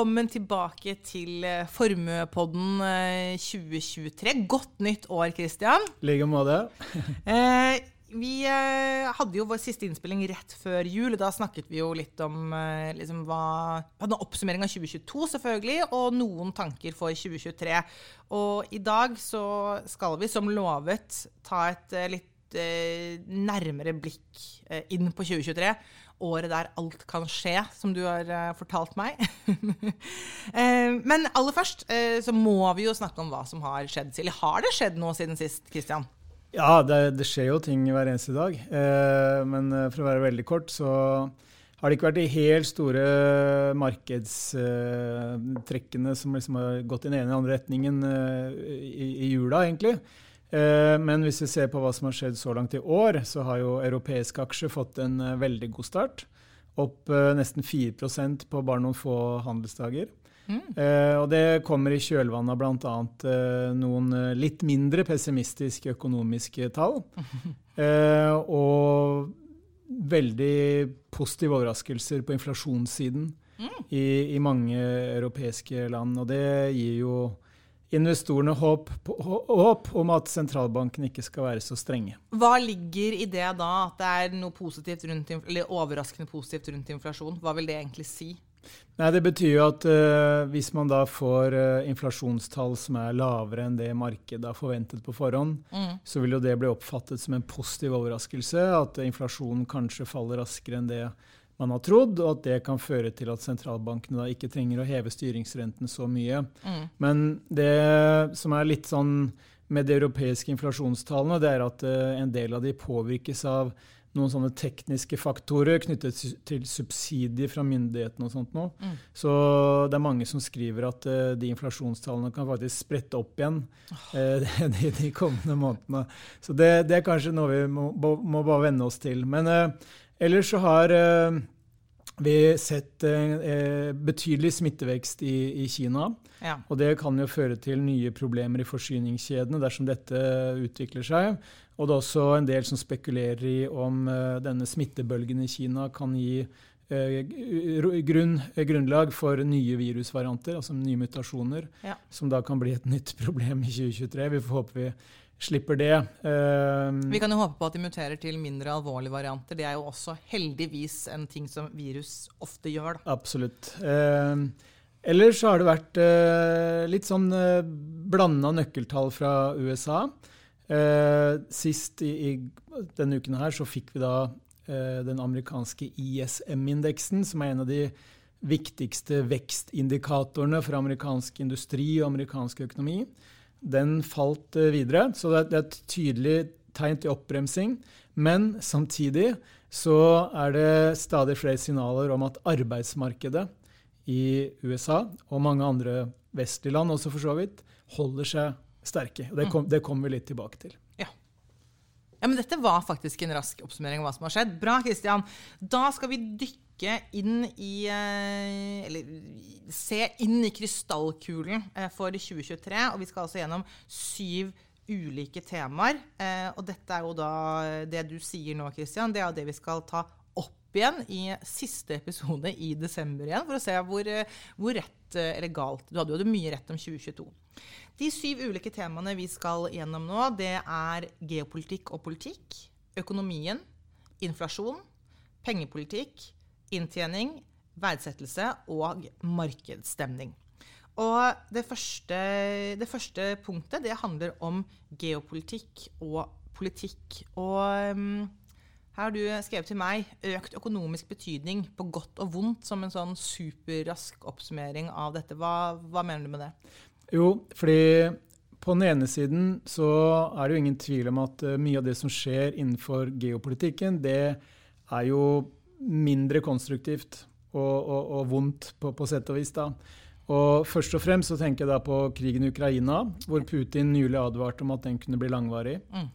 Velkommen tilbake til eh, Formuepodden eh, 2023. Godt nytt år, Christian. I like måte. Eh, vi eh, hadde jo vår siste innspilling rett før jul. Da snakket vi jo litt om eh, liksom hva Hadde en oppsummering av 2022, selvfølgelig, og noen tanker for 2023. Og i dag så skal vi, som lovet, ta et eh, litt eh, nærmere blikk eh, inn på 2023. Året der alt kan skje, som du har uh, fortalt meg. uh, men aller først uh, så må vi jo snakke om hva som har skjedd. Eller har det skjedd noe siden sist, Kristian? Ja, det, det, skjer jo ting hver eneste dag. Men for å være veldig kort, så har det ikke vært de helt store markedstrekkene som liksom har gått i den ene eller andre retningen i, i, jula, egentlig. Eh, men hvis vi ser på hva som har skjedd så langt i år, så har jo europeiske aksjer fått en eh, veldig god start. Opp eh, nesten 4 på bare noen få handelsdager. Mm. Og det kommer i kjølvannet av bl.a. Noen litt mindre pessimistiske økonomiske tall. Og veldig positive overraskelser på inflasjonssiden mm. i, i, mange europeiske land. Og det gir jo investorene håp, håp, om at sentralbanken ikke skal være så strenge. Hva ligger i det da, at det er noe positivt rundt, eller overraskende positivt rundt inflasjon? Hva vil det egentlig si? Nei, Det betyr jo at uh, hvis man da får uh, inflasjonstall som er lavere enn det markedet har forventet på forhånd, mm. så vil jo det bli oppfattet som en positiv overraskelse. At uh, inflasjonen kanskje faller raskere enn det man har trodd, og at det kan føre til at sentralbankene da ikke trenger å heve styringsrenten så mye. Mm. Men det som er litt sånn med de europeiske inflasjonstallene, det er at en del av de påvirkes av noen sånne tekniske faktorer knyttet til subsidier fra myndighetene og sånt noe. Mm. Så det er mange som skriver at uh, de inflasjonstallene kan faktisk sprette opp igjen uh, de, de, kommende månedene. Så det, det, er kanskje noe vi må, må bare venne oss til. Men uh, ellers så har vi sett betydelig smittevekst i, i Kina. Ja. Og det kan jo føre til nye problemer i forsyningskjedene dersom dette utvikler seg. Og det er også en del som spekulerer i om denne smittebølgen i Kina kan gi grunn, grunnlag for nye virusvarianter, altså nye mutasjoner, ja. som da kan bli et nytt problem i 2023. Vi får håpe vi slipper det. Uh, vi kan jo håpe på at de muterer til mindre alvorlige varianter. Det er jo også heldigvis en ting som virus ofte gjør. Da. Absolutt. Ellers har det vært litt sånn uh, blanda nøkkeltall fra USA. Eh, sist i, i, denne uken her så fikk vi da eh, den amerikanske ISM-indeksen, som er en av de viktigste vekstindikatorene for amerikansk industri og amerikansk økonomi. Den falt eh, videre, så det er, det et tydelig tegn til oppbremsing. Men samtidig så er det stadig flere signaler om at arbeidsmarkedet i USA og mange andre vestlige land også for så vidt holder seg sterke. kom, det kommer vi litt tilbake til. Ja. men Dette var faktisk en rask oppsummering av hva som har skjedd. Bra, Kristian. Da skal vi dykke inn i eh, Eller se inn i krystallkulen eh, for 2023. Og vi skal altså gjennom syv ulike temaer. Eh, og dette er jo da det du sier nå, Kristian, det er det vi skal ta opp igjen i siste episode i desember igjen, for å se hvor, hvor rett eller galt Du hadde jo mye rett om 2022. De syv ulike temaene vi skal gjennom nå, det er geopolitikk og politikk, økonomien, inflasjon, pengepolitikk, inntjening, verdsettelse og markedsstemning. Og det første, det første punktet det handler om geopolitikk og politikk. Og um, her har du skrevet til meg 'økt økonomisk betydning på godt og vondt' som en sånn superrask oppsummering av dette. Hva, hva mener du med det? Jo, fordi på den ene siden så er det jo ingen tvil om at uh, mye av det som skjer innenfor geopolitikken, det er jo mindre konstruktivt og, og, og vondt på, på, sett og vis. da. Og Først og fremst så tenker jeg da på krigen i Ukraina, hvor Putin nylig advarte om at den kunne bli langvarig. Mm.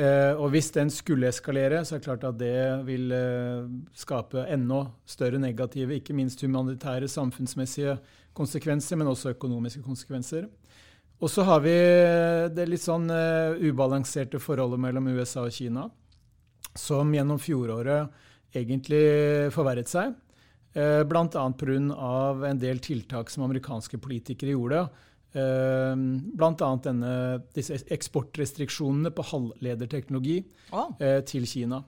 Eh, og Hvis den skulle eskalere, så er det klart at det vil eh, skape enda større negative, ikke minst humanitære, samfunnsmessige konsekvenser, men også økonomiske konsekvenser. Og så har vi det litt sånn uh, ubalanserte forholdet mellom USA og Kina, som gjennom fjoråret egentlig forverret seg. Uh, Bl.a. pga. en del tiltak som amerikanske politikere gjorde. Uh, Bl.a. disse eksportrestriksjonene på halvlederteknologi oh. uh, til Kina.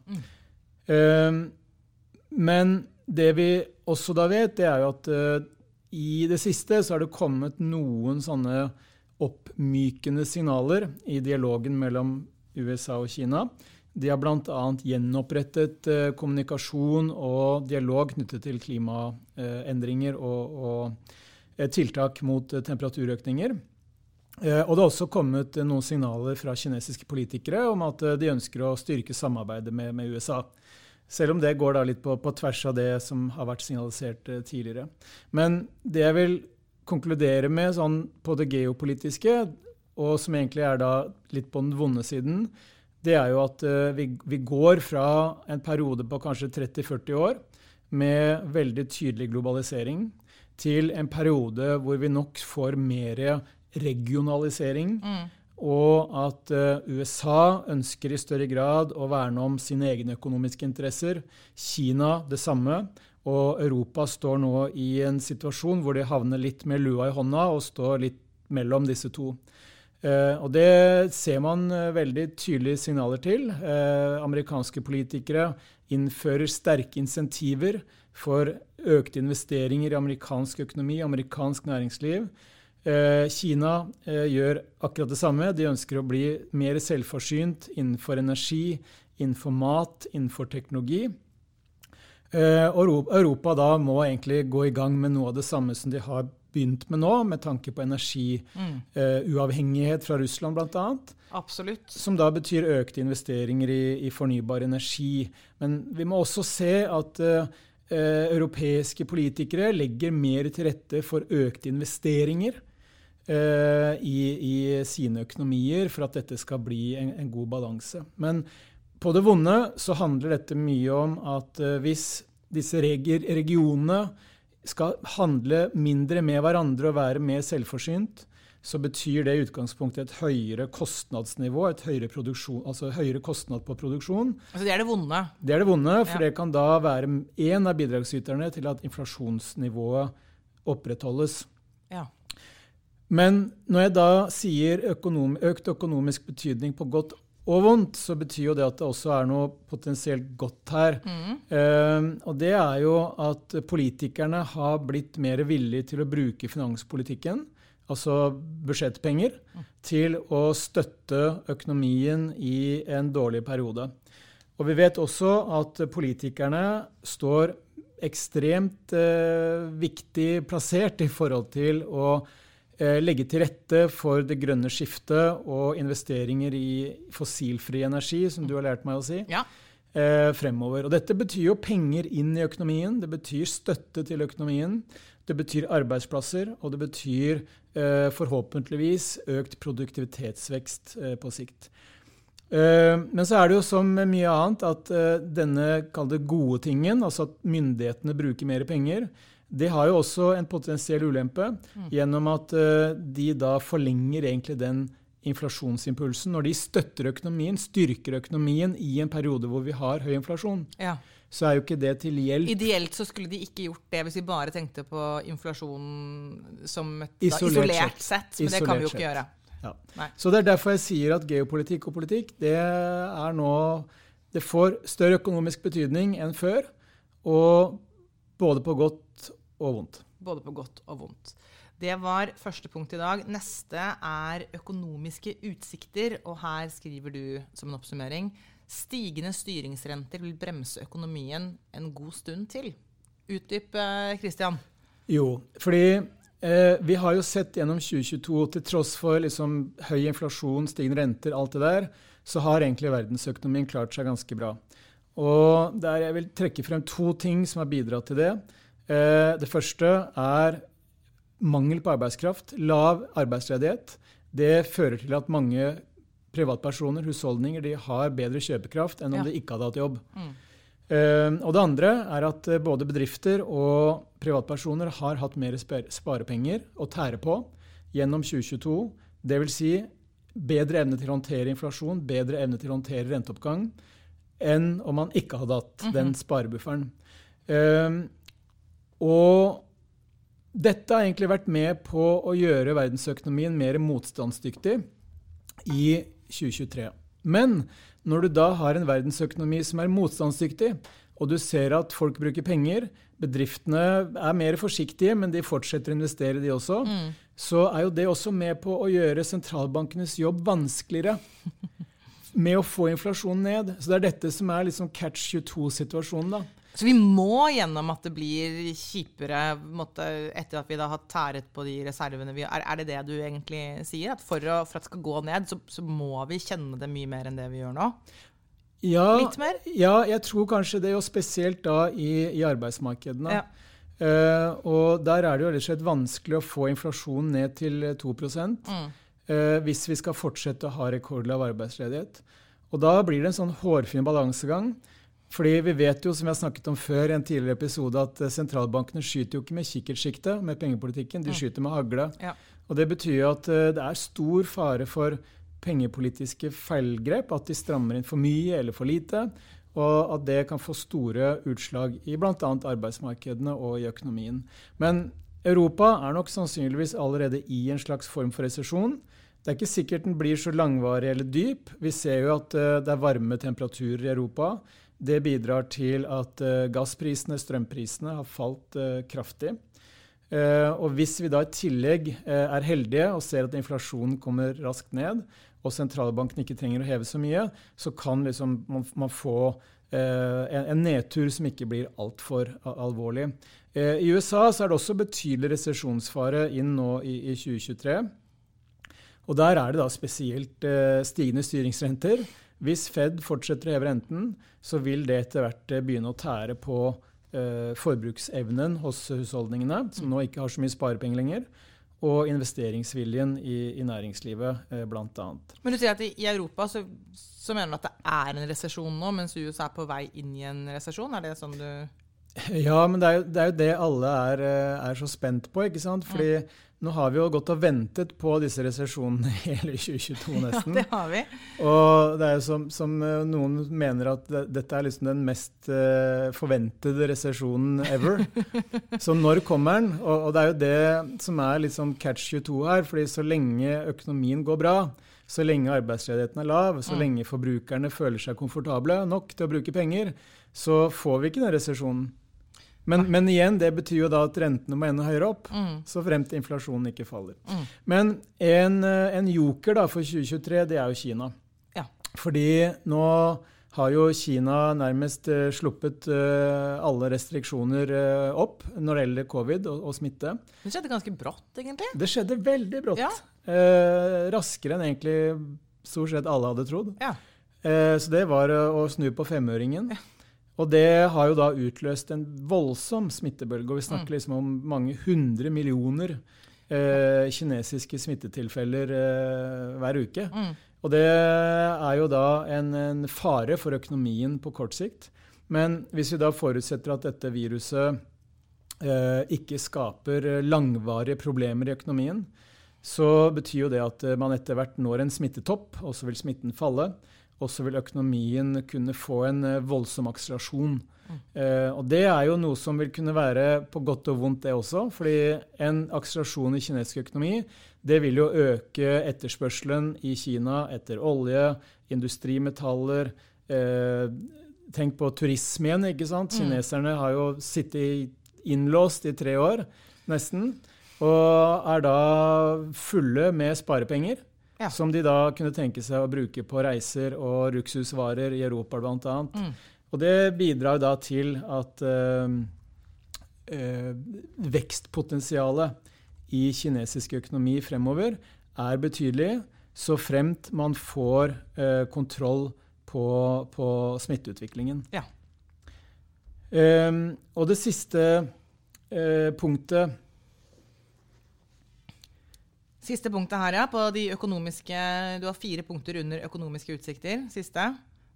Eh, Men det vi også da vet, det er jo at eh, i det siste så har det kommet noen sånne oppmykende signaler i dialogen mellom USA og Kina. De har bl.a. gjenopprettet eh, kommunikasjon og dialog knyttet til klimaendringer og, og eh, tiltak mot eh, temperaturøkninger. Og det har også kommet noen signaler fra kinesiske politikere om at de ønsker å styrke samarbeidet med, med USA. Selv om det går da litt på, på tvers av det som har vært signalisert eh, tidligere. Men det jeg vil konkludere med sånn på det geopolitiske, og som egentlig er da litt på den vonde siden, det er jo at eh, vi, vi går fra en periode på kanskje 30-40 år med veldig tydelig globalisering til en periode hvor vi nok får mer regionalisering. Og at eh, USA ønsker i større grad å verne om sine egne økonomiske interesser. Kina det samme. Og Europa står nå i en situasjon hvor de havner litt med lua i hånda og står litt mellom disse to. Eh, og det ser man eh, veldig tydelige signaler til. Amerikanske politikere innfører sterke insentiver for økte investeringer i amerikansk økonomi, amerikansk næringsliv. Eh, Kina eh, gjør akkurat det samme. De ønsker å bli mer selvforsynt innenfor energi, innenfor mat, innenfor teknologi. Eh, Europa da må egentlig gå i gang med noe av det samme som de har begynt med nå, med tanke på energiuavhengighet fra Russland bl.a. Absolutt. Som da betyr økte investeringer i, i fornybar energi. Men vi må også se at uh, uh, europeiske politikere legger mer til rette for økte investeringer i, i sine økonomier for at dette skal bli en, en god balanse. Men på det vonde så handler dette mye om at eh, hvis disse regi regionene skal handle mindre med hverandre og være mer selvforsynt, så betyr det i utgangspunktet et høyere kostnadsnivå, et høyere, altså høyere kostnad på produksjon. Altså, det er det vonde. Det er det vonde, for Ja. det kan da være én av bidragsyterne til at inflasjonsnivået opprettholdes. Ja. Men når jeg da sier økonom, økt økonomisk betydning på godt og vondt, så betyr jo det at det også er noe potensielt godt her. Eh, og det er jo at politikerne har blitt mer villige til å bruke finanspolitikken, altså budsjettpenger, til å støtte økonomien i en dårlig periode. Og vi vet også at politikerne står ekstremt uh, viktig plassert i forhold til å legge til rette for det grønne skiftet og investeringer i fossilfri energi, som du har lært meg å si, Ja. eh, fremover. Og dette betyr jo penger inn i økonomien, det betyr støtte til økonomien, det betyr arbeidsplasser, og det betyr eh, forhåpentligvis økt produktivitetsvekst eh, på sikt. Eh, Men så er det jo som mye annet at eh, denne kall det gode tingen, altså at myndighetene bruker mer penger, det har jo også en potensiell ulempe gjennom at eh, de da forlenger egentlig den inflasjonsimpulsen. Når de støtter økonomien, styrker økonomien i en periode hvor vi har høy inflasjon, ja. så er jo ikke det til hjelp. Ideelt så skulle de ikke gjort det hvis vi bare tenkte på inflasjonen som et da, Isolert isolert, sett. sett. Men det kan vi jo ikke ikke gjøre. Ja. Så det er derfor jeg sier at geopolitikk og politikk det er nå Det får større økonomisk betydning enn før, og både på godt og vondt. Både på godt og vondt. Det var første punkt i dag. Neste er økonomiske utsikter. Og her skriver du som en oppsummering stigende styringsrenter vil bremse økonomien en god stund til. Utdyp, Kristian. Jo, fordi eh, vi har jo sett gjennom 2022, til tross for liksom, høy inflasjon, stigende renter, alt det der, så har egentlig verdensøkonomien klart seg ganske bra. Og der jeg vil trekke frem to ting som har bidratt til det. Eh, det første er mangel på arbeidskraft, lav arbeidsledighet. Det fører til at mange privatpersoner, husholdninger, de har bedre kjøpekraft enn om Ja. de ikke hadde hatt jobb. Eh, og det andre er at eh, både bedrifter og privatpersoner har hatt mer sparepenger å tære på gjennom 2022. Dvs. Si bedre evne til å håndtere inflasjon, bedre evne til å håndtere renteoppgang enn om man ikke hadde hatt den sparebufferen. Og dette har egentlig vært med på å gjøre verdensøkonomien mer motstandsdyktig i 2023. Men når du da har en verdensøkonomi som er motstandsdyktig, og du ser at folk bruker penger, bedriftene er mer forsiktige, men de fortsetter å investere, de også, mm. så er jo det også med på å gjøre sentralbankenes jobb vanskeligere. Med å få inflasjonen ned. Så det er dette som er liksom catch 22-situasjonen. da. Så vi må gjennom at det blir kjipere måtte, etter at vi da har tæret på de reservene vi har. Er det det du egentlig sier? At for, å, for at det skal gå ned, så, så, må vi kjenne det mye mer enn det vi gjør nå? Ja, Litt mer? Ja, jeg tror kanskje det, og spesielt da i, i arbeidsmarkedene. Ja. Uh, og der er det jo rett og slett vanskelig å få inflasjonen ned til 2 mm. uh, hvis vi skal fortsette å ha rekordlav arbeidsledighet. Og da blir det en sånn hårfin balansegang. Fordi vi vet jo, som vi har snakket om før i en tidligere episode, at eh, sentralbankene skyter jo ikke med kikkertsikte med pengepolitikken, de skyter med hagle. Ja. Og det betyr jo at det er stor fare for pengepolitiske feilgrep, at de strammer inn for mye eller for lite, og at det kan få store utslag i bl.a. arbeidsmarkedene og i økonomien. Men Europa er nok sannsynligvis allerede i en slags form for resesjon. Det er ikke sikkert den blir så langvarig eller dyp. Vi ser jo at eh, det er varme temperaturer i Europa. Det bidrar til at eh, gassprisene, strømprisene, har falt eh, kraftig. Og hvis vi da i tillegg er heldige og ser at inflasjonen kommer raskt ned, og sentralbanken ikke trenger å heve så mye, så kan liksom man, man, få eh, en, nedtur som ikke blir altfor alvorlig. Eh, I USA så er det også betydelig resesjonsfare inn nå i, i, 2023. Og der er det da spesielt eh, stigende styringsrenter. Hvis Fed fortsetter å heve renten, så vil det etter hvert eh, begynne å tære på eh, forbruksevnen hos husholdningene, som nå ikke har så mye sparepenger lenger og investeringsviljen i, i næringslivet, eh, bl.a. Men du sier at i, i Europa så, så, mener du at det er en resesjon nå, mens USA er på vei inn i en resesjon? Er det sånn du Ja, men det er jo det, er jo det alle er, eh, er, så spent på. ikke sant? Fordi mm. Nå har vi jo gått og ventet på disse resesjonene hele 2022, nesten. Ja, det har vi. Og det er jo som, som eh, noen mener at det, dette er liksom den mest uh, forventede resesjonen ever. så når kommer den? Og, og, det er jo det som er liksom catch 22 her. fordi så lenge økonomien går bra, så lenge arbeidsledigheten er lav, så mm. lenge forbrukerne føler seg komfortable nok til å bruke penger, så får vi ikke den resesjonen. Men, men, igjen, det betyr jo da at rentene må enda høyere opp, mm. så fremt inflasjonen ikke faller. Mm. Men en, eh, en, joker da for 2023, det er jo Kina. Ja. Fordi nå har jo Kina nærmest uh, sluppet uh, alle restriksjoner uh, opp når det gjelder covid og, og, smitte. Det skjedde ganske brått, egentlig? Det skjedde veldig brått. Ja. raskere enn egentlig stort sett alle hadde trodd. Ja. så det var å snu på femøringen. Ja. Og det har jo da utløst en voldsom smittebølge. Og vi snakker mm. liksom om mange hundre millioner eh, kinesiske smittetilfeller eh, hver uke. Mm. Og det er jo da en, en, fare for økonomien på kort sikt. Men hvis vi da forutsetter at dette viruset eh, ikke skaper langvarige problemer i økonomien, så betyr jo det at man etter hvert når en smittetopp, og så vil smitten falle og så vil økonomien kunne få en eh, voldsom akselerasjon. Mm. Eh, og det er jo noe som vil kunne være på godt og vondt, det også. fordi en akselerasjon i kinesisk økonomi det vil jo øke etterspørselen i Kina etter olje, industrimetaller. Eh, tenk på turisme igjen. ikke sant? Mm. Kineserne har jo sittet innlåst i tre år, nesten. Og er da fulle med sparepenger. Ja. Som de da kunne tenke seg å bruke på reiser og luksusvarer i Europa bl.a. Mm. Og det bidrar da til at øh, øh, vekstpotensialet i kinesisk økonomi fremover er betydelig, så fremt man får øh, kontroll på, på, smitteutviklingen. Ja. Um, og det siste punktet Siste punktet her, ja. På de økonomiske Du har fire punkter under økonomiske utsikter. Siste.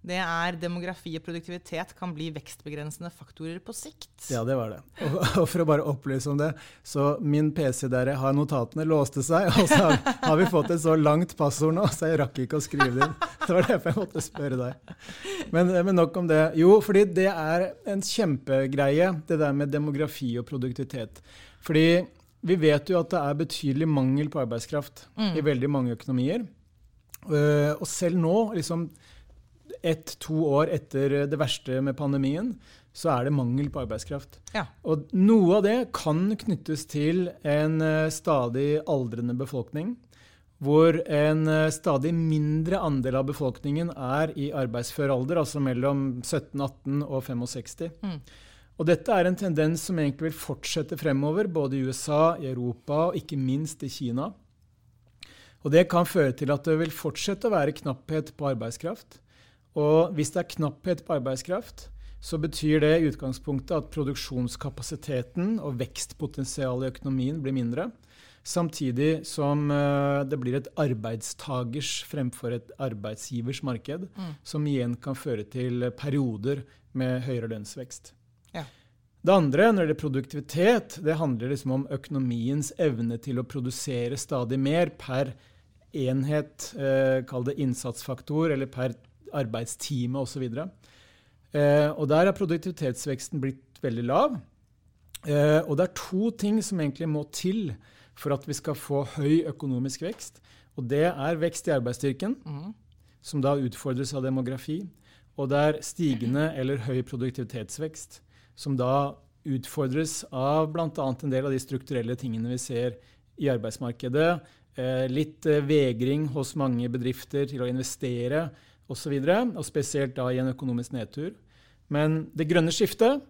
Det er demografi og produktivitet kan bli vekstbegrensende faktorer på sikt. Ja, det var det. Og, og for å bare opplyse om det, så min PC der jeg har notatene, låste seg, og så har, har vi fått et så langt passord nå, så jeg rakk ikke å skrive det inn. Det var derfor jeg måtte spørre deg. Men, men nok om det. Jo, fordi det er en kjempegreie, det der med demografi og produktivitet. Fordi vi vet jo at det er betydelig mangel på arbeidskraft mm. i veldig mange økonomier. Uh, og selv nå, liksom ett-to år etter det verste med pandemien, så er det mangel på arbeidskraft. Ja. Og noe av det kan knyttes til en eh, stadig aldrende befolkning. Hvor en eh, stadig mindre andel av befolkningen er i arbeidsfør alder, altså mellom 17, 18 og 65. Mm. Og dette er en tendens som egentlig vil fortsette fremover, både i USA, i Europa og ikke minst i Kina. Og det kan føre til at det vil fortsette å være knapphet på arbeidskraft. Og hvis det er knapphet på arbeidskraft, så betyr det i utgangspunktet at produksjonskapasiteten og vekstpotensialet i økonomien blir mindre. Samtidig som uh, det blir et arbeidstagers fremfor et arbeidsgivers marked, mm. som igjen kan føre til perioder med høyere lønnsvekst. Det andre, når det er produktivitet, det handler liksom om økonomiens evne til å produsere stadig mer per enhet, eh, kall det innsatsfaktor, eller per arbeidstime osv. Eh, og der er produktivitetsveksten blitt veldig lav. Eh, og det er to ting som egentlig må til for at vi skal få høy økonomisk vekst. Og det er vekst i arbeidsstyrken, mm. som da utfordres av demografi. Og det er stigende eller høy produktivitetsvekst, som da utfordres av bl.a. en del av de strukturelle tingene vi ser i arbeidsmarkedet. Eh, litt eh, vegring hos mange bedrifter til å investere osv., og, og spesielt da i en økonomisk nedtur. Men det grønne skiftet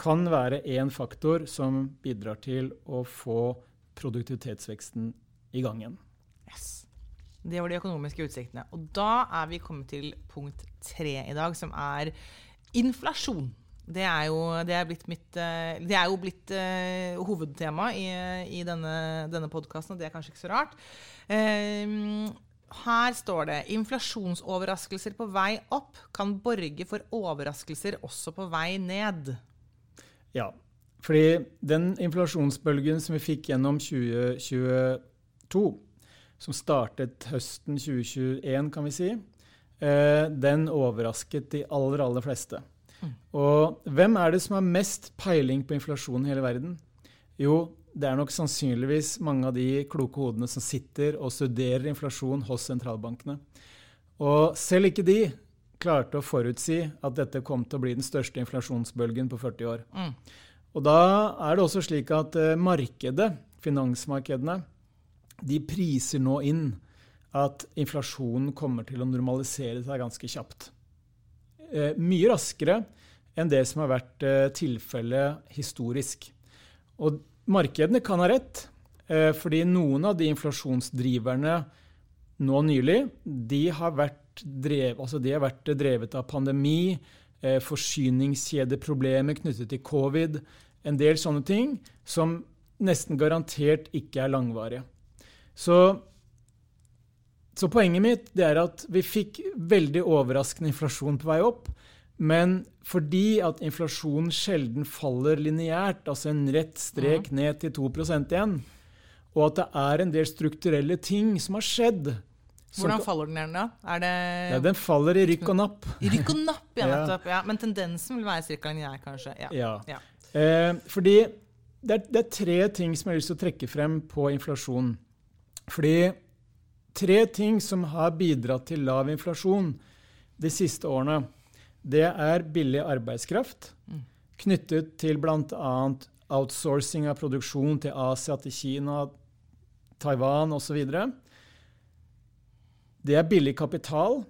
kan være én faktor som bidrar til å få produktivitetsveksten i gang igjen. Yes. Det var de økonomiske utsiktene. Og da er vi kommet til punkt tre i dag, som er inflasjon. Det er jo, det er blitt, mitt, eh, det er jo blitt uh, hovedtema i, i denne, denne podkasten, og det er kanskje ikke så rart. Uh, her står det inflasjonsoverraskelser på vei opp kan borge for overraskelser også på vei ned. Ja, fordi den inflasjonsbølgen som vi fikk gjennom 2022, som startet høsten 2021, kan vi si, uh, den overrasket de aller, aller fleste. Og hvem er det som har mest peiling på inflasjon i hele verden? Jo, det er nok sannsynligvis mange av de kloke hodene som sitter og studerer inflasjon hos sentralbankene. Og selv ikke de klarte å forutsi at dette kom til å bli den største inflasjonsbølgen på 40 år. Mm. Og da er det også slik at uh, markedet, finansmarkedene, de priser nå inn at inflasjonen kommer til å normalisere seg ganske kjapt. Uh, mye raskere enn det som har vært uh, tilfellet historisk. Og Markedene kan ha rett, eh, fordi noen av de inflasjonsdriverne nå nylig de har vært, drev, altså de har vært drevet av pandemi, eh, forsyningskjedeproblemer knyttet til covid, en del sånne ting som nesten garantert ikke er langvarige. Så, så poenget mitt er at vi fikk veldig overraskende inflasjon på vei opp. Men fordi at inflasjonen sjelden faller lineært, altså en rett strek ned til 2% igjen, og at det er en del strukturelle ting som har skjedd Hvordan faller den igjen, da? Det ja, den faller i rykk og napp. I rykk og napp, ja, nettopp. Ja. Men tendensen vil være ca. lineær, kanskje. Ja. ja. ja. Eh, fordi det er, det er, tre ting som jeg har lyst til å trekke frem på inflasjon. Fordi tre ting som har bidratt til lav inflasjon de siste årene, det er billig arbeidskraft mm. knyttet til bl.a. outsourcing av produksjon til Asia, til Kina, Taiwan osv. Det er billig kapital.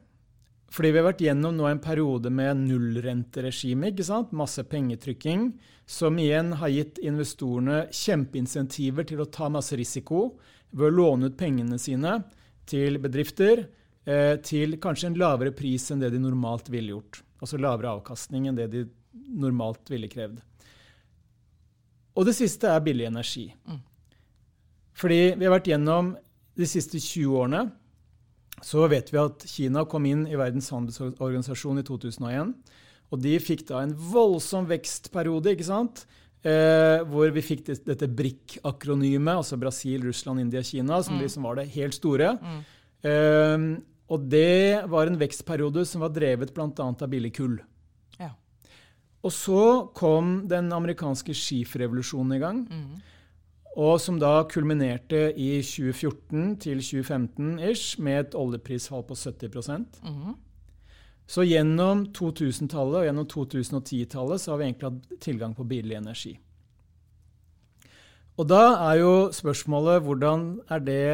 Fordi vi har vært gjennom nå en periode med nullrenteregime. ikke sant? Masse pengetrykking, som igjen har gitt investorene kjempeinsentiver til å ta masse risiko ved å låne ut pengene sine til bedrifter eh, til kanskje en lavere pris enn det de normalt ville gjort. Altså lavere avkastning enn det de normalt ville krevd. Og det siste er billig energi. Mm. Fordi vi har vært gjennom de siste 20 årene så vet vi at Kina kom inn i Verdens handelsorganisasjon i 2001. Og de fikk da en voldsom vekstperiode, ikke sant? Eh, hvor vi fikk dette BRIC-akronymet, altså Brasil, Russland, India, Kina, som mm. liksom var det helt store. Mm. Eh, og det var en vekstperiode som var drevet bl.a. av billig kull. Ja. Og så kom den amerikanske skiferevolusjonen i gang. Mm. Og som da kulminerte i 2014 til 2015 ish med et oljeprisfall på 70 mm. Så gjennom 2000-tallet og gjennom 2010-tallet så har vi egentlig hatt tilgang på billig energi. Og da er jo spørsmålet hvordan er det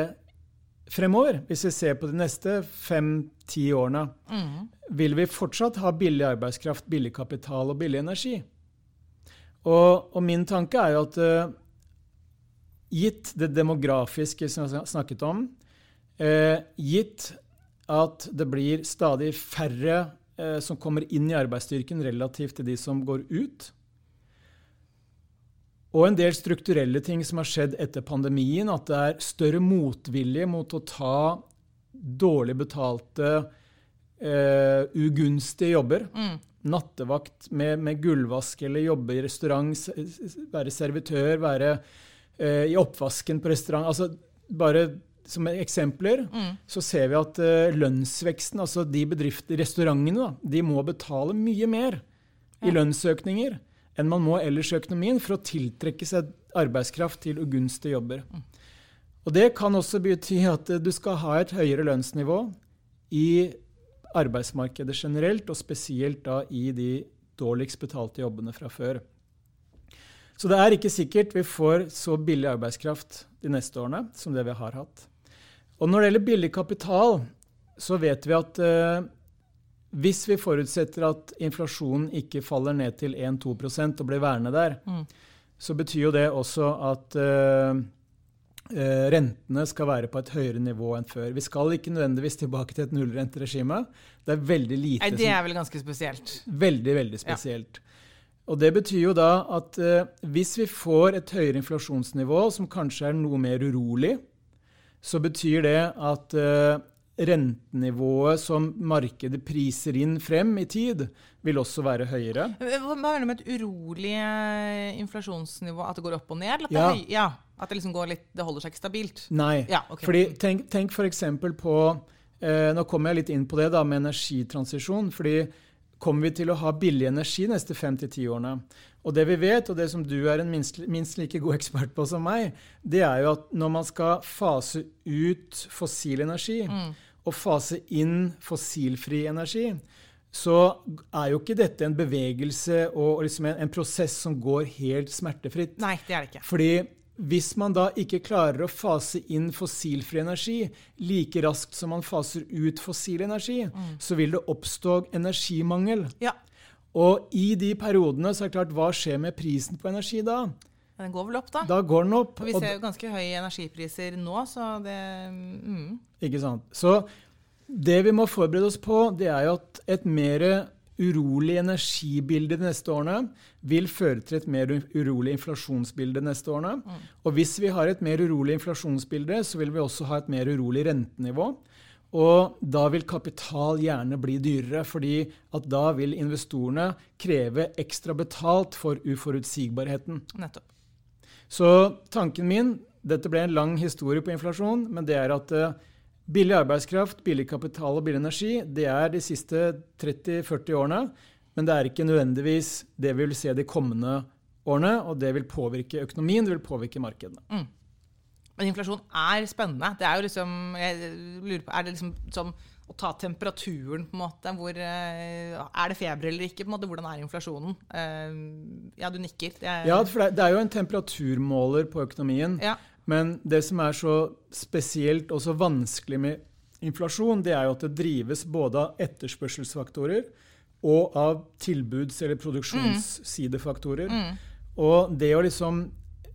fremover? Hvis vi ser på de neste fem-ti årene. Mm. Vil vi fortsatt ha billig arbeidskraft, billig kapital og billig energi? Og, og min tanke er jo at uh, gitt det demografiske som jeg har snakket om, uh, gitt at det blir stadig færre eh, som kommer inn i arbeidsstyrken relativt til de som går ut. Og en del strukturelle ting som har skjedd etter pandemien. At det er større motvilje mot å ta dårlig betalte, eh, ugunstige jobber. Mm. Nattevakt med, med, gullvask eller jobbe i restaurant, være servitør, være eh, i oppvasken på restaurant. Altså bare som eksempler, mm. så ser vi at uh, lønnsveksten, altså de bedrifter, restaurantene, da, de må betale mye mer ja. i lønnsøkninger enn man må ellers i økonomien for å tiltrekke seg arbeidskraft til ugunstige jobber. Mm. Og Det kan også bety at uh, du skal ha et høyere lønnsnivå i arbeidsmarkedet generelt, og spesielt da i de dårligst betalte jobbene fra før. Så det er ikke sikkert vi får så billig arbeidskraft de neste årene som det vi har hatt. Og når det gjelder billig kapital, så vet vi at eh, hvis vi forutsetter at inflasjonen ikke faller ned til 1-2 og blir værende der, mm. så betyr jo det også at uh, uh, rentene skal være på et høyere nivå enn før. Vi skal ikke nødvendigvis tilbake til et nullrenteregime. Det er veldig lite Nei, Det er vel ganske spesielt? Veldig, veldig spesielt. Ja. Og Det betyr jo da at hvis vi får et høyere inflasjonsnivå som kanskje er noe mer urolig, så betyr det at uh, rentenivået som markedet priser inn frem i tid, vil også være høyere. Hva er det med et urolig eh, inflasjonsnivå? At det går opp og ned? At, ja. det, ja, at det, liksom litt, det, holder seg ikke stabilt? Nei. Ja, okay. Fordi tenk, tenk f.eks. på eh, Nå kommer jeg litt inn på det da, med energitransisjon. fordi Kommer vi til å ha billig energi de neste fem til ti årene? Og det vi vet, og det som du er en minst, minst, like god ekspert på som meg, det er jo at når man skal fase ut fossil energi mm. og fase inn fossilfri energi, så er jo ikke dette en bevegelse og liksom en, en, prosess som går helt smertefritt. Nei, det er det ikke. Fordi hvis man da ikke klarer å fase inn fossilfri energi like raskt som man faser ut fossil energi, mm. så vil det oppstå energimangel. Ja. Og i de periodene så er det klart, hva skjer med prisen på energi da? Den går vel opp, da. Da går den opp. Og vi ser jo ganske høye energipriser nå, så det mm. Ikke sant. Så det vi må forberede oss på, det er jo at et mer urolig energibilde de neste årene vil føre til et mer urolig inflasjonsbilde de neste årene. Mm. Og hvis vi har et mer urolig inflasjonsbilde, så vil vi også ha et mer urolig rentenivå. Og da vil kapital gjerne bli dyrere, fordi at da vil investorene kreve ekstra betalt for uforutsigbarheten. Nettopp. Så tanken min Dette ble en lang historie på inflasjon, men det er at uh, billig arbeidskraft, billig kapital og billig energi det er de siste 30-40 årene. Men det er ikke nødvendigvis det vi vil se de kommende årene, og det vil påvirke økonomien, det vil påvirke markedene. Mm. Men inflasjon er spennende. Det er jo liksom jeg lurer på, Er det liksom som å ta temperaturen, på en måte? Hvor, eh, er det feber eller ikke? på en måte, Hvordan er inflasjonen? Eh, ja, du nikker. Er, ja, for det er jo en temperaturmåler på økonomien. Ja. Men det som er så spesielt og så vanskelig med inflasjon, det er jo at det drives både av etterspørselsfaktorer og av tilbuds- eller produksjonssidefaktorer. Mm. Mm. Og det å liksom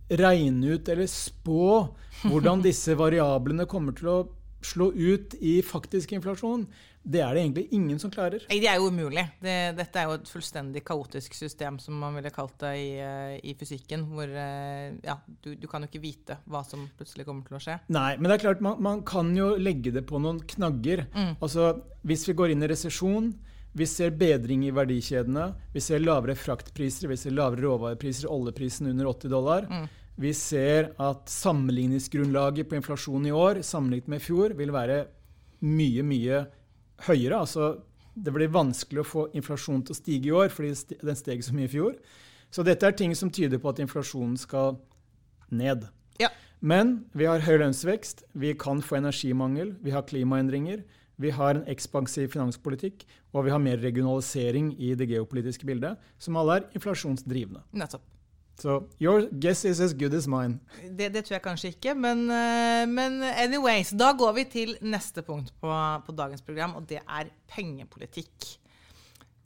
regne ut eller spå hvordan disse variablene kommer til å slå ut i faktisk inflasjon, det er det egentlig ingen som klarer. Nei, Det er jo umulig. Det, dette er jo et fullstendig kaotisk system, som man ville kalt det i, eh, i fysikken. Hvor eh, ja, du, du, kan jo ikke vite hva som plutselig kommer til å skje. Nei, men det er klart, man, man kan jo legge det på noen knagger. Mm. Altså, Hvis vi går inn i resesjon, vi ser bedring i verdikjedene, vi ser lavere fraktpriser, vi ser lavere råvarepriser, oljeprisen under 80 dollar. Mm. Vi ser at sammenligningsgrunnlaget på inflasjon i år sammenlignet med i fjor vil være mye, mye høyere. Altså, det blir vanskelig å få inflasjonen til å stige i år fordi den steg så mye i fjor. Så dette er ting som tyder på at inflasjonen skal ned. Ja. Men vi har høy lønnsvekst, vi kan få energimangel, vi har klimaendringer. Vi har en ekspansiv finanspolitikk, og vi har mer regionalisering i det geopolitiske bildet, som alle er inflasjonsdrivende. Nettopp. So your guess is as good as mine. Det, det tror jeg kanskje ikke, men, eh, men, anyways. Da går vi til neste punkt på, på dagens program, og det er pengepolitikk.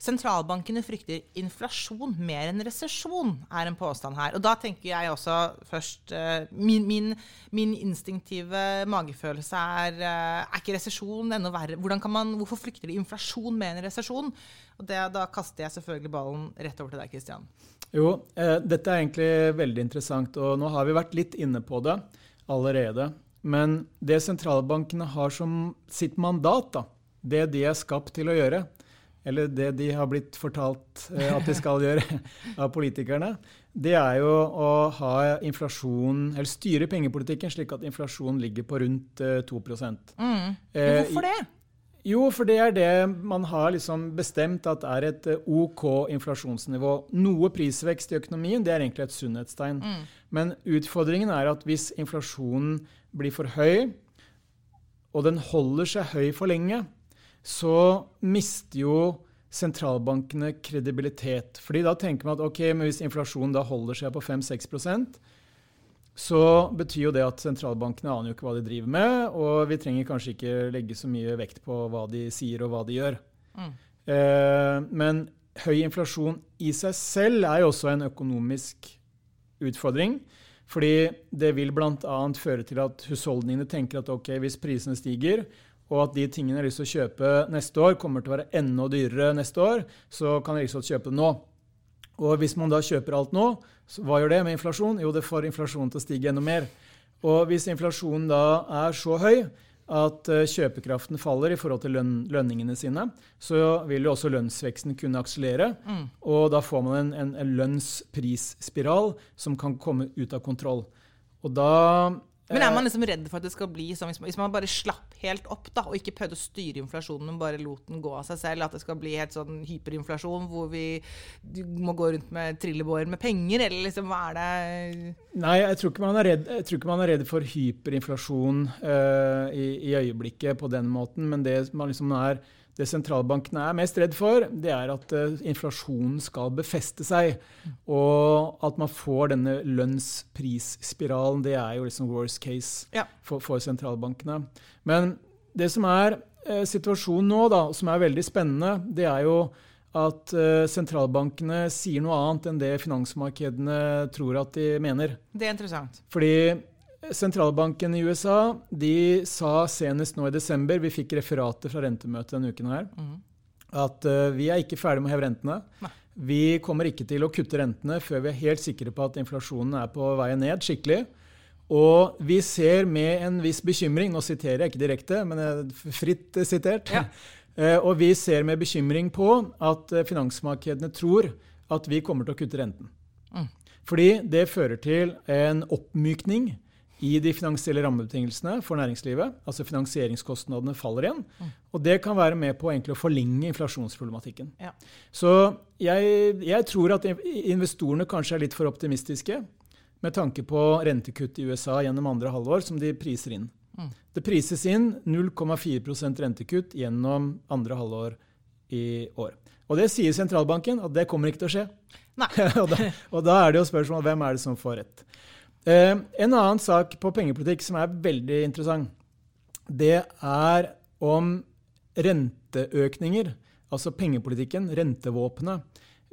Sentralbankene frykter inflasjon mer enn resesjon, er en påstand her. Og da tenker jeg også først uh, min, min, min, instinktive magefølelse er uh, Er ikke resesjon enda verre? Man, hvorfor frykter de inflasjon mer enn resesjon? Og det, da kaster jeg selvfølgelig ballen rett over til deg, Kristian. Jo, eh, dette er egentlig veldig interessant. Og nå har vi vært litt inne på det allerede. Men det sentralbankene har som sitt mandat, da, det de er skapt til å gjøre, eller det de har blitt fortalt eh, at de skal gjøre av politikerne, det er jo å ha inflasjon, eller styre pengepolitikken slik at inflasjonen ligger på rundt 2 mm. Hvorfor det? Jo, for det er det man har liksom bestemt at er et eh, OK inflasjonsnivå. Noe prisvekst i økonomien det er egentlig et sunnhetstegn. Mm. Men utfordringen er at hvis inflasjonen blir for høy, og den holder seg høy for lenge, så mister jo sentralbankene kredibilitet. Fordi da tenker man at ok, men hvis inflasjonen da holder seg på 5-6% så betyr jo det at sentralbankene aner jo ikke hva de driver med, og vi trenger kanskje ikke legge så mye vekt på hva de sier og hva de gjør. Mm. Eh, men høy inflasjon i seg selv er jo også en økonomisk utfordring. Fordi det vil bl.a. føre til at husholdningene tenker at ok, hvis prisene stiger, og at de tingene jeg har lyst til å kjøpe neste år, kommer til å være enda dyrere neste år, så kan jeg liksom kjøpe det nå. Og hvis man da kjøper alt nå, så hva gjør det med inflasjon? Jo, det får inflasjonen til å stige enda mer. Og hvis inflasjonen da er så høy at eh, kjøpekraften faller i forhold til løn, lønningene sine, så vil jo også lønnsveksten kunne akselere. Mm. Og da får man en, en, en lønnsprisspiral som kan komme ut av kontroll. Og da men er man liksom redd for at det skal bli sånn, hvis man, hvis man bare slapp helt opp da, og ikke prøvde å styre inflasjonen, men bare lot den gå av seg selv? At det skal bli helt sånn hyperinflasjon hvor vi må gå rundt med trillebår med penger? Eller liksom, hva er det Nei, jeg tror ikke man er redd, man er redd for hyperinflasjon uh, i, i, øyeblikket på den måten, men det man liksom er det sentralbankene er mest redd for, det er at uh, inflasjonen skal befeste seg. Og at man får denne lønnsprisspiralen. Det er jo liksom worst case ja. for, for, sentralbankene. Men det som er uh, situasjonen nå, da, som er veldig spennende, det er jo at uh, sentralbankene sier noe annet enn det finansmarkedene tror at de mener. Det er interessant. Fordi Sentralbanken i USA de sa senest nå i desember, vi fikk referater fra rentemøtet denne uken her, mm. at uh, vi er ikke ferdig med å heve rentene. Nei. Vi kommer ikke til å kutte rentene før vi er helt sikre på at inflasjonen er på vei ned skikkelig. Og vi ser med en viss bekymring, nå siterer jeg ikke direkte, men fritt sitert, ja. uh, og vi ser med bekymring på at uh, finansmarkedene tror at vi kommer til å kutte renten. Mm. Fordi det fører til en oppmykning i de finansielle rammebetingelsene for næringslivet. Altså finansieringskostnadene faller igjen. Mm. Og det kan være med på å forlenge inflasjonsproblematikken. Ja. Så jeg, jeg, tror at investorene kanskje er litt for optimistiske med tanke på rentekutt i USA gjennom andre halvår, som de priser inn. Mm. Det prises inn 0,4% rentekutt gjennom andre halvår i år. Og det sier sentralbanken at det kommer ikke til å skje. og, da, og da er det jo spørsmålet hvem er det som får rett. Eh, en annen sak på pengepolitikk som er veldig interessant, det er om renteøkninger, altså pengepolitikken, rentevåpenet,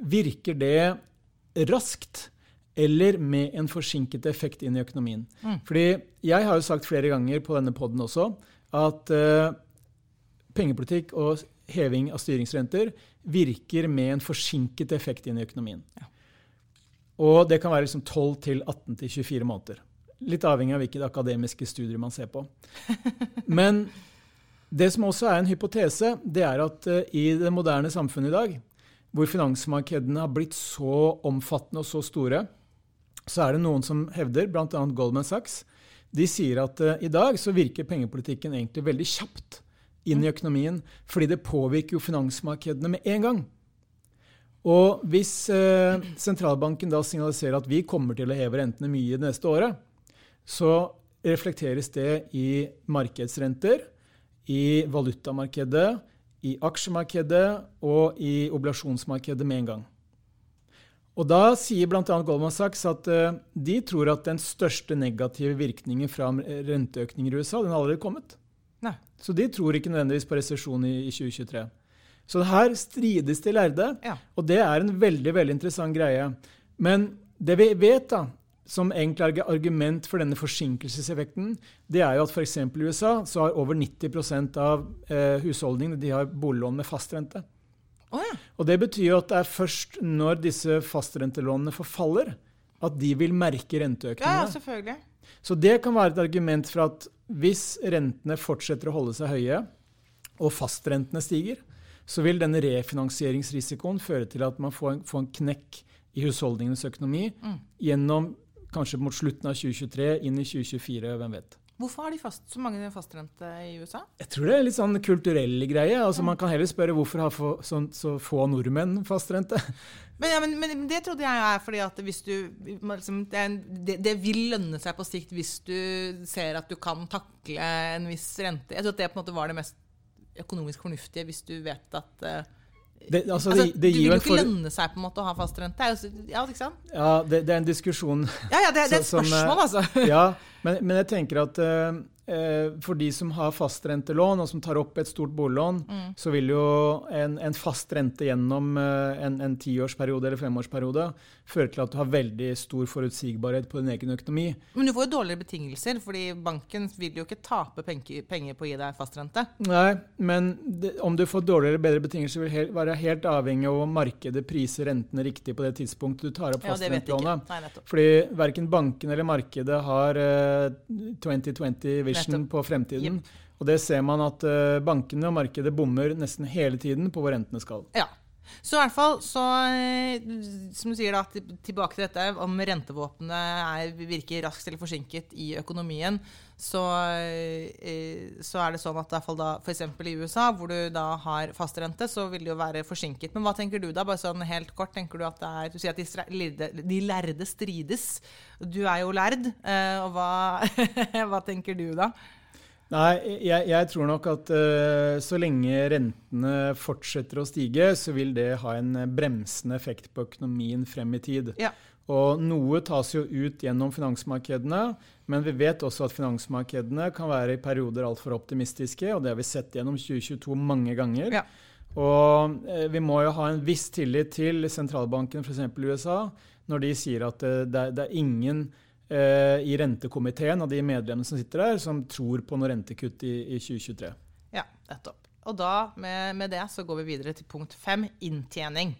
virker det raskt eller med en forsinket effekt inn i økonomien? Mm. Fordi jeg har jo sagt flere ganger på denne poden også at uh, pengepolitikk og heving av styringsrenter virker med en forsinket effekt inn i økonomien. Ja. Og det kan være liksom 12 18-24 måneder. Litt avhengig av hvilke akademiske studier man ser på. Men det som også er en hypotese, det er at uh, i det moderne samfunnet i dag, hvor finansmarkedene har blitt så omfattende og så store, så er det noen som hevder, bl.a. Goldman Sachs, de sier at uh, i dag så virker pengepolitikken egentlig veldig kjapt inn i økonomien, fordi det påvirker jo finansmarkedene med en gang. Og hvis eh, sentralbanken da signaliserer at vi kommer til å heve rentene mye det neste året, så reflekteres det i markedsrenter, i valutamarkedet, i aksjemarkedet og i oblasjonsmarkedet med en gang. Og Da sier bl.a. Goldman Sachs at uh, de tror at den største negative virkningen fra renteøkninger i USA den har allerede kommet. Nei. Så de tror ikke nødvendigvis på resesjon i 2023. Så her strides de lærde, ja. og det er en veldig veldig interessant greie. Men det vi vet, da, som egentlig argument for denne forsinkelseseffekten, det er jo at f.eks. i USA så har over 90% av eh, husholdningene de har boliglån med fastrente. Oh, ja. Og Det betyr jo at det er først når disse fastrentelånene forfaller, at de vil merke renteøkningene. Ja, selvfølgelig. Så det kan være et argument for at hvis rentene fortsetter å holde seg høye, og fastrentene stiger, så vil denne refinansieringsrisikoen føre til at man får en, får en knekk i husholdningenes økonomi mm. gjennom kanskje mot slutten av 2023, inn i 2024, hvem vet. Hvorfor har de fast, så mange fastrente i USA? Jeg tror det er litt sånn kulturell greie. Altså, Man kan heller spørre hvorfor har så, så, så få nordmenn fastrente. Men, ja, men, men, det trodde jeg er fordi at hvis du liksom, det, det, det, vil lønne seg på sikt hvis du ser at du kan takle en viss rente. Jeg tror at det på en måte var det mest økonomisk fornuftige hvis du vet at uh, det, altså, altså, det, det, vil jo ikke for... lønne seg på en måte å ha fastrente. Ja, ikke sant? Ja, det, det, er en diskusjon Ja, ja det, er et spørsmål, altså. ja, men, men, jeg tenker at uh, Eh, for de som har fastrentelån, og som tar opp et stort boliglån, mm. så vil jo en, en fast rente gjennom eh, en, en tiårsperiode eller femårsperiode føre til at du har veldig stor forutsigbarhet på din egen økonomi. Men du får jo dårligere betingelser, fordi banken vil jo ikke tape penger, penger på å gi deg fastrente. Nei, men det, om du får dårligere eller bedre betingelser, vil helt, være helt avhengig av om markedet priser rentene riktig på det tidspunktet du tar opp fastrentelånet. Ja, Fordi verken banken eller markedet har uh, 2020 vision vision på fremtiden. Yep. Og det ser man at uh, bankene og markedet bommer nesten hele tiden på hvor rentene skal. Ja. Så i hvert fall, så, eh, som du sier da, tilbake til dette om rentevåpenet virker raskt eller forsinket i økonomien, så, eh, så er det sånn at i da f.eks. i USA, hvor du da har fastrente, så vil det jo være forsinket. Men hva tenker du da? Bare sånn helt kort, tenker Du at det er, du sier at de, de lærde strides. Du er jo lærd. Og hva, hva tenker du da? Nei, jeg, jeg, tror nok at uh, så lenge rentene fortsetter å stige, så vil det ha en bremsende effekt på økonomien frem i tid. Ja. Og noe tas jo ut gjennom finansmarkedene, men vi vet også at finansmarkedene kan være i perioder altfor optimistiske, og det har vi sett gjennom 2022 mange ganger. Ja. Og uh, vi må jo ha en viss tillit til sentralbanken, f.eks. i USA, når de sier at uh, det, det er ingen Eh, i rentekomiteen av de medlemmene som sitter der, som tror på noe rentekutt i, i 2023. Ja, nettopp. Og da, med, med, det, så går vi videre til punkt fem, inntjening.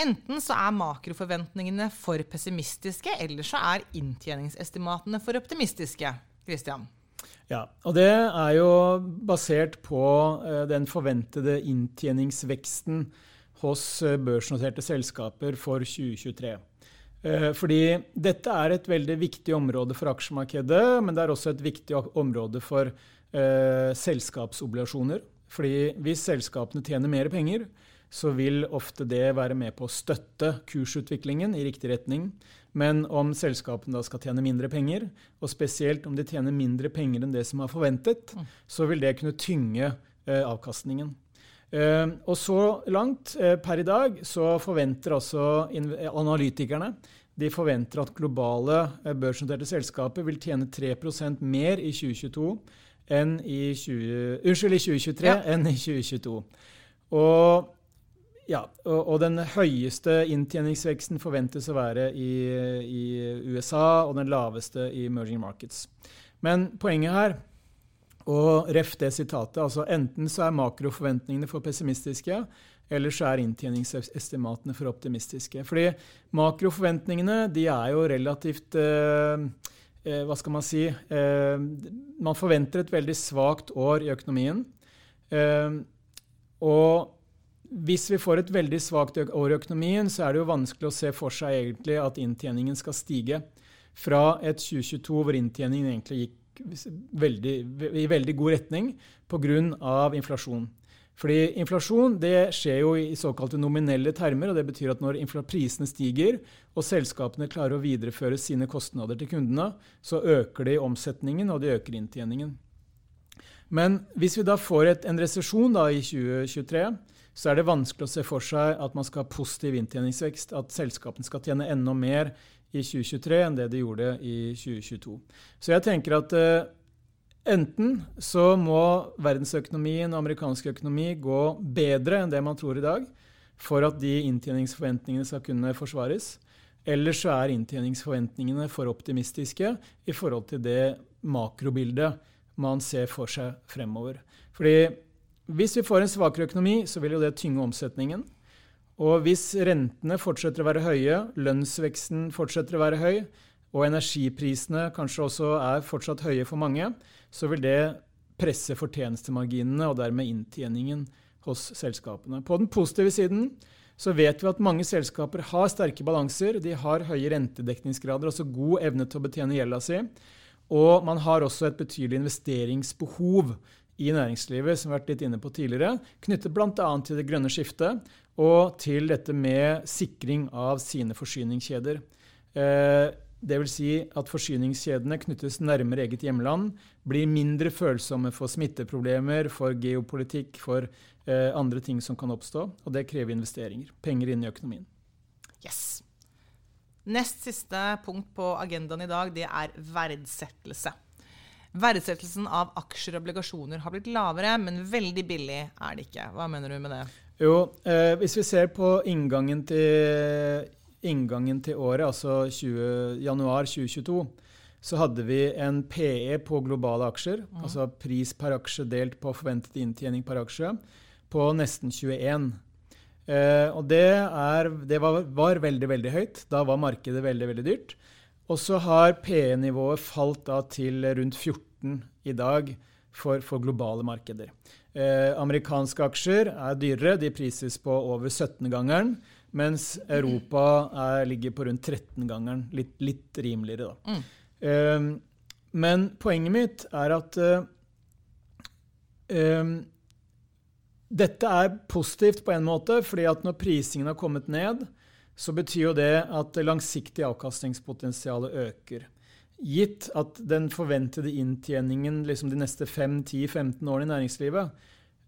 Enten så er makroforventningene for pessimistiske, eller så er inntjeningsestimatene for optimistiske. Christian? Ja, og det er jo basert på uh, den forventede inntjeningsveksten hos uh, børsnoterte selskaper for 2023. Eh, fordi dette er et veldig viktig område for aksjemarkedet, men det er også et viktig område for eh, selskapsobligasjoner. Fordi hvis selskapene tjener mer penger, så vil ofte det være med på å støtte kursutviklingen i riktig retning. Men om selskapene da skal tjene mindre penger, og spesielt om de tjener mindre penger enn det som er forventet, mm. så vil det kunne tynge eh, avkastningen. Eh, og så langt eh, per i dag så forventer altså analytikerne de forventer at globale uh, børsnoterte selskaper vil tjene 3% mer i 2022 enn i, 20, unnskyld, i 2023 ja. enn i 2022. Og, ja, og, og, den høyeste inntjeningsveksten forventes å være i, i USA, og den laveste i emerging markets. Men poenget her Og ref det sitatet, altså enten så er makroforventningene for pessimistiske, eller så er inntjeningsestimatene for optimistiske. Fordi makroforventningene de er jo relativt eh, eh, Hva skal man si eh, Man forventer et veldig svakt år i økonomien. Eh, og hvis vi får et veldig svakt år i økonomien, så er det jo vanskelig å se for seg egentlig at inntjeningen skal stige. Fra et 2022 hvor inntjeningen egentlig gikk veldig, i veldig god retning pga. inflasjon. Fordi inflasjon det skjer jo i såkalte nominelle termer. og Det betyr at når prisene stiger og selskapene klarer å videreføre sine kostnader til kundene, så øker de omsetningen og de øker inntjeningen. Men hvis vi da får et, en resesjon i 2023, så er det vanskelig å se for seg at man skal ha positiv inntjeningsvekst, at selskapene skal tjene enda mer i 2023 enn det de gjorde i 2022. Så jeg tenker at uh, enten så må verdensøkonomien og amerikansk økonomi gå bedre enn det man tror i dag, for at de inntjeningsforventningene skal kunne forsvares. Eller så er inntjeningsforventningene for optimistiske i forhold til det makrobildet man ser for seg fremover. Fordi hvis vi får en svakere økonomi, så vil jo det tynge omsetningen. Og hvis rentene fortsetter å være høye, lønnsveksten fortsetter å være høy, og energiprisene kanskje også er fortsatt høye for mange, så vil det presse fortjenestemarginene og dermed inntjeningen hos selskapene. På den positive siden så vet vi at mange selskaper har sterke balanser. De har høye rentedekningsgrader, altså god evne til å betjene gjelda si. Og man har også et betydelig investeringsbehov i næringslivet, som vi har vært litt inne på tidligere, knyttet bl.a. til det grønne skiftet og til dette med sikring av sine forsyningskjeder. Eh, Dvs. Si at forsyningskjedene knyttes nærmere eget hjemland, blir mindre følsomme for smitteproblemer, for geopolitikk, for eh, andre ting som kan oppstå. Og det krever investeringer. Penger inn i økonomien. Yes. Nest siste punkt på agendaen i dag, det er verdsettelse. Verdsettelsen av aksjer og obligasjoner har blitt lavere, men veldig billig er det ikke. Hva mener du med det? Jo, eh, hvis vi ser på inngangen til, inngangen til året, altså 20, januar 2022, så hadde vi en PE på globale aksjer, mm. altså pris per aksje delt på forventet inntjening per aksje, på nesten 21. Eh, og det, er, det var, var, veldig, veldig høyt. Da var markedet veldig, veldig dyrt. Og så har PE-nivået falt da til rundt 14 i dag for, for globale markeder. Eh, amerikanske aksjer er dyrere, de prises på over 17-gangeren. Mens Europa er, ligger på rundt 13-gangeren. Litt, litt, rimeligere, da. Mm. Eh, men poenget mitt er at eh, eh, dette er positivt på en måte, fordi at når prisingen har kommet ned, så betyr jo det at det langsiktige avkastningspotensialet øker. Gitt at den forventede inntjeningen liksom de neste 5-10-15 årene i næringslivet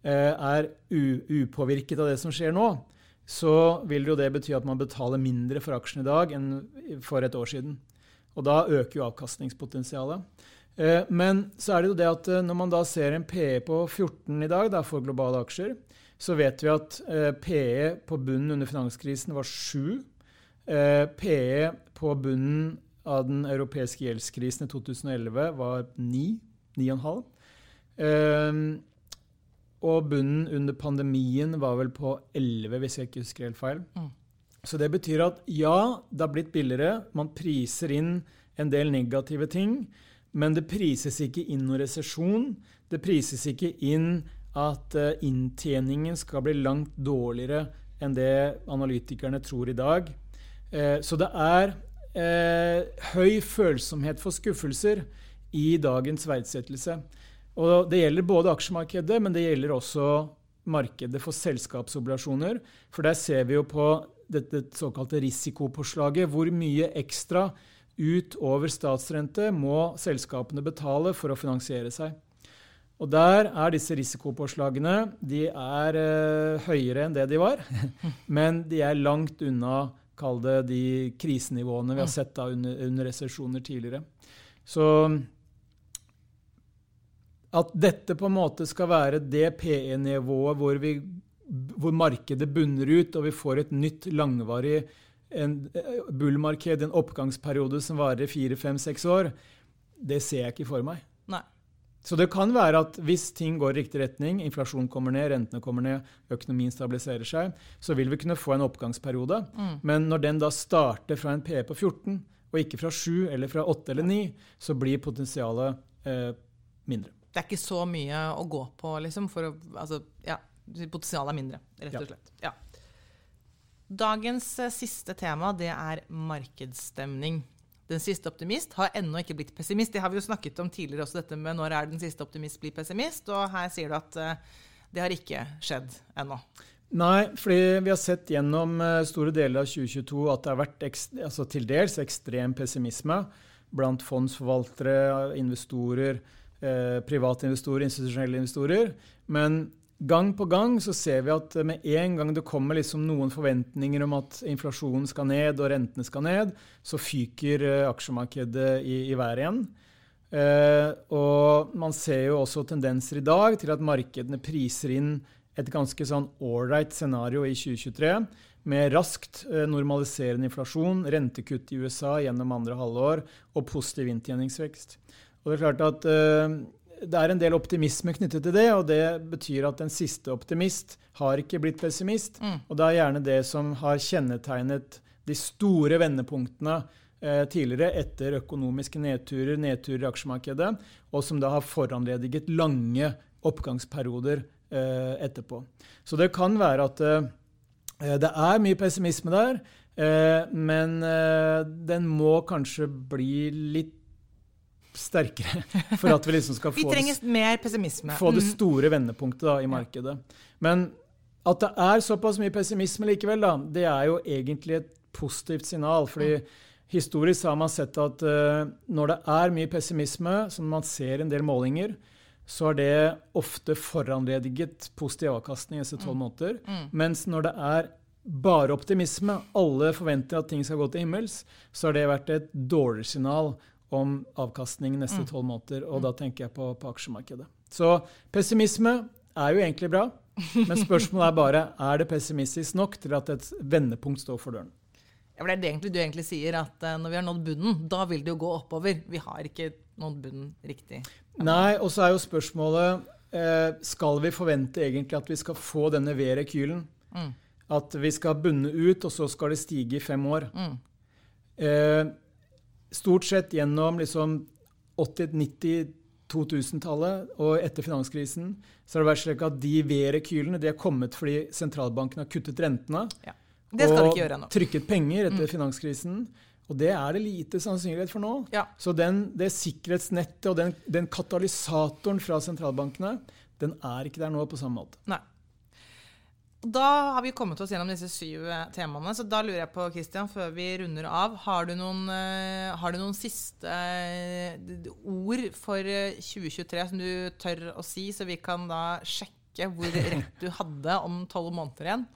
eh, er upåvirket av det som skjer nå, så vil jo det bety at man betaler mindre for aksjen i dag enn for et år siden. Og da øker jo avkastningspotensialet. Eh, men så er det jo det at eh, når man da ser en PE på 14 i dag da, for globale aksjer, så vet vi at eh, PE på bunnen under finanskrisen var 7. Eh, PE på bunnen av den europeiske gjeldskrisen i 2011 var 9. 9,5. Eh, og bunnen under pandemien var vel på 11, hvis jeg ikke husker helt feil. Mm. Så det betyr at ja, det har blitt billigere. Man priser inn en del negative ting. Men det prises ikke inn noen resesjon. Det prises ikke inn at eh, inntjeningen skal bli langt dårligere enn det analytikerne tror i dag. Eh, så det er eh, høy følsomhet for skuffelser i dagens verdsettelse. Og det gjelder både aksjemarkedet, men det gjelder også markedet for selskapsobligasjoner. For der ser vi jo på dette såkalte risikopåslaget hvor mye ekstra utover statsrente må selskapene betale for å finansiere seg. Og der er disse risikopåslagene de er eh, høyere enn det de var. Men de er langt unna kall det de krisenivåene vi har sett da under, under resesjoner tidligere. Så at dette på en måte skal være det PE-nivået hvor, hvor, markedet bunner ut, og vi får et nytt langvarig bull-marked, en oppgangsperiode som varer fire, fem, seks år, det ser jeg ikke for meg. Så det kan være at hvis ting går i riktig retning, inflasjonen kommer ned, rentene kommer ned, økonomien stabiliserer seg, så vil vi kunne få en oppgangsperiode. Mm. Men når den da starter fra en PE på 14, og ikke fra 7 eller fra 8 eller 9, så blir potensialet eh, mindre. Det er ikke så mye å gå på, liksom? For å, altså, ja, potensialet er mindre, rett og slett. Ja. Dagens eh, siste tema det er markedsstemning. Den siste optimist har ennå ikke blitt pessimist. Det har vi jo snakket om tidligere også, dette med når er den siste optimist blir pessimist. Og her sier du at uh, det har ikke skjedd ennå. Nei, fordi vi har sett gjennom eh, store deler av 2022 at det har vært altså til dels ekstrem pessimisme blant fondsforvaltere, investorer, eh, private investorer, institusjonelle investorer. Men gang på gang så ser vi at med en gang det kommer liksom noen forventninger om at inflasjonen skal ned og rentene skal ned, så fyker uh, aksjemarkedet i, i været igjen. Uh, og man ser jo også tendenser i dag til at markedene priser inn et ganske sånn ålreit scenario i 2023 med raskt uh, normaliserende inflasjon, rentekutt i USA gjennom andre halvår og positiv inntjeningsvekst. Og det er klart at det er en del optimisme knyttet til det, og det betyr at den siste optimist har ikke blitt pessimist. Mm. Og det er gjerne det som har kjennetegnet de store vendepunktene eh, tidligere etter økonomiske nedturer, nedturer i aksjemarkedet, og som da har foranlediget lange oppgangsperioder eh, etterpå. Så det kan være at eh, det er mye pessimisme der, eh, men eh, den må kanskje bli litt sterkere for at vi liksom skal få, vi trenger mer pessimisme. få det mm. store vendepunktet da, i markedet. Men at det er såpass mye pessimisme likevel, da, det er jo egentlig et positivt signal. fordi mm. Historisk har man sett at uh, når det er mye pessimisme, som man ser en del målinger, så har det ofte foranlediget positiv avkastning etter tolv mm. måneder. Mens når det er bare optimisme, alle forventer at ting skal gå til himmels, så har det vært et dårligere signal om avkastning neste mm. tolv mm. måneder. Og da tenker jeg på, på, aksjemarkedet. Så pessimisme er jo egentlig bra, men spørsmålet er bare er det pessimistisk nok til at et vendepunkt står for døren. Ja, for Det er det egentlig du egentlig sier, at uh, når vi har nådd bunnen, da vil det jo gå oppover. Vi har ikke nådd bunnen riktig. Nei, og så er jo spørsmålet uh, skal vi forvente egentlig at vi skal få denne V-rekylen? Mm. At vi skal bunne ut, og så skal det stige i fem år? Mm. Uh, stort sett gjennom liksom 80-, 90-, 2000-tallet og etter finanskrisen så har det vært slik at de V-rekylene de er kommet fordi sentralbanken har kuttet rentene ja. og trykket penger etter mm. finanskrisen. Og det er det lite sannsynlighet for nå. Ja. Så den, det sikkerhetsnettet og den, den, katalysatoren fra sentralbankene den er ikke der nå på samme måte. Nei. Da har vi kommet oss gjennom disse syv eh, temaene. Så da lurer jeg på, Christian, før vi runder av, har du noen, uh, har du noen siste uh, ord for 2023 som du tør å si, så vi kan da sjekke hvor rett du hadde om tolv måneder igjen?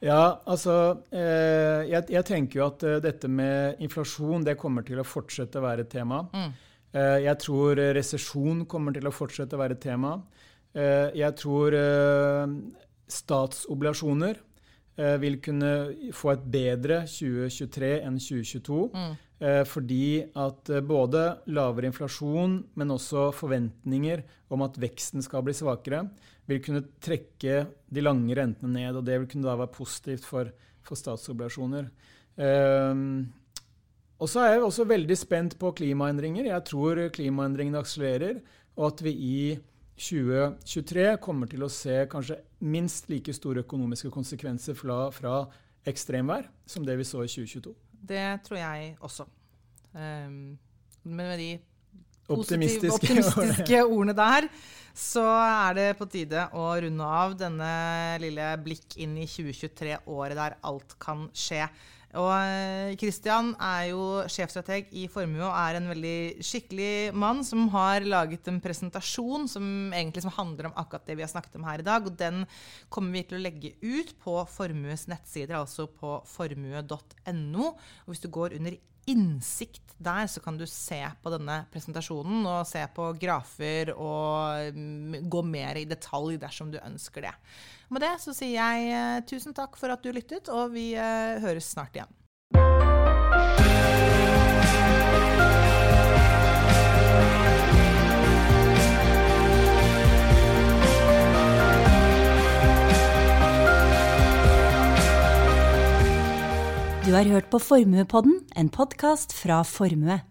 Ja, altså eh, jeg, jeg, tenker jo at dette med inflasjon det kommer til å fortsette å være et tema. Mm. Eh, jeg tror resesjon kommer til å fortsette å være et tema. Eh, jeg tror statsobligasjoner eh, vil kunne få et bedre 2023 enn 2022. Mm. Eh, fordi at eh, både lavere inflasjon, men også forventninger om at veksten skal bli svakere, vil kunne trekke de lange rentene ned. Og det vil kunne da være positivt for, for statsobligasjoner. Eh, og så er jeg også veldig spent på klimaendringer. Jeg tror klimaendringene akselererer, og at vi i 2023 kommer til å se kanskje minst like store økonomiske konsekvenser fra, fra ekstremvær som det vi så i 2022. Det tror jeg også. Um, men med de optimistiske, optimistiske ordene der, så er det på tide å runde av denne lille blikk inn i 2023, året der alt kan skje. Og Kristian eh, er jo sjefstrateg i Formue og er en veldig skikkelig mann som har laget en presentasjon som egentlig som handler om akkurat det vi har snakket om her i dag. Og den kommer vi til å legge ut på Formues nettsider, altså på formue.no. Og hvis du går under innsikt der, så kan du se på denne presentasjonen og se på grafer og mm, gå mer i detalj dersom du ønsker det. Med det så sier jeg eh, tusen takk for at du lyttet, og vi eh, høres snart igjen. Du har hørt på Formuepodden, en podkast fra Formue.